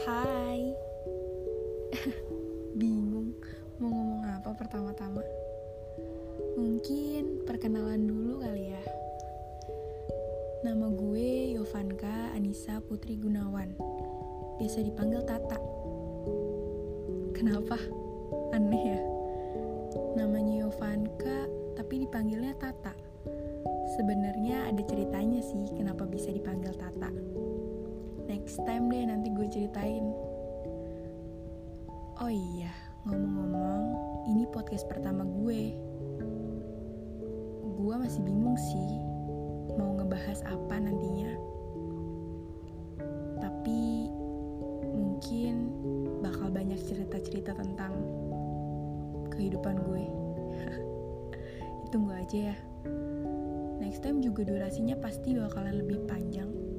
Hai. Bingung mau ngomong apa pertama-tama? Mungkin perkenalan dulu kali ya. Nama gue Yovanka Anissa Putri Gunawan. Biasa dipanggil Tata. Kenapa? Aneh ya. Namanya Yovanka tapi dipanggilnya Tata. Sebenarnya ada ceritanya sih kenapa bisa dipanggil Tata. Next time deh nanti gue ceritain. Oh iya, ngomong-ngomong, ini podcast pertama gue. Gue masih bingung sih mau ngebahas apa nantinya. Tapi mungkin bakal banyak cerita-cerita tentang kehidupan gue. Tunggu aja ya. Next time juga durasinya pasti bakalan lebih panjang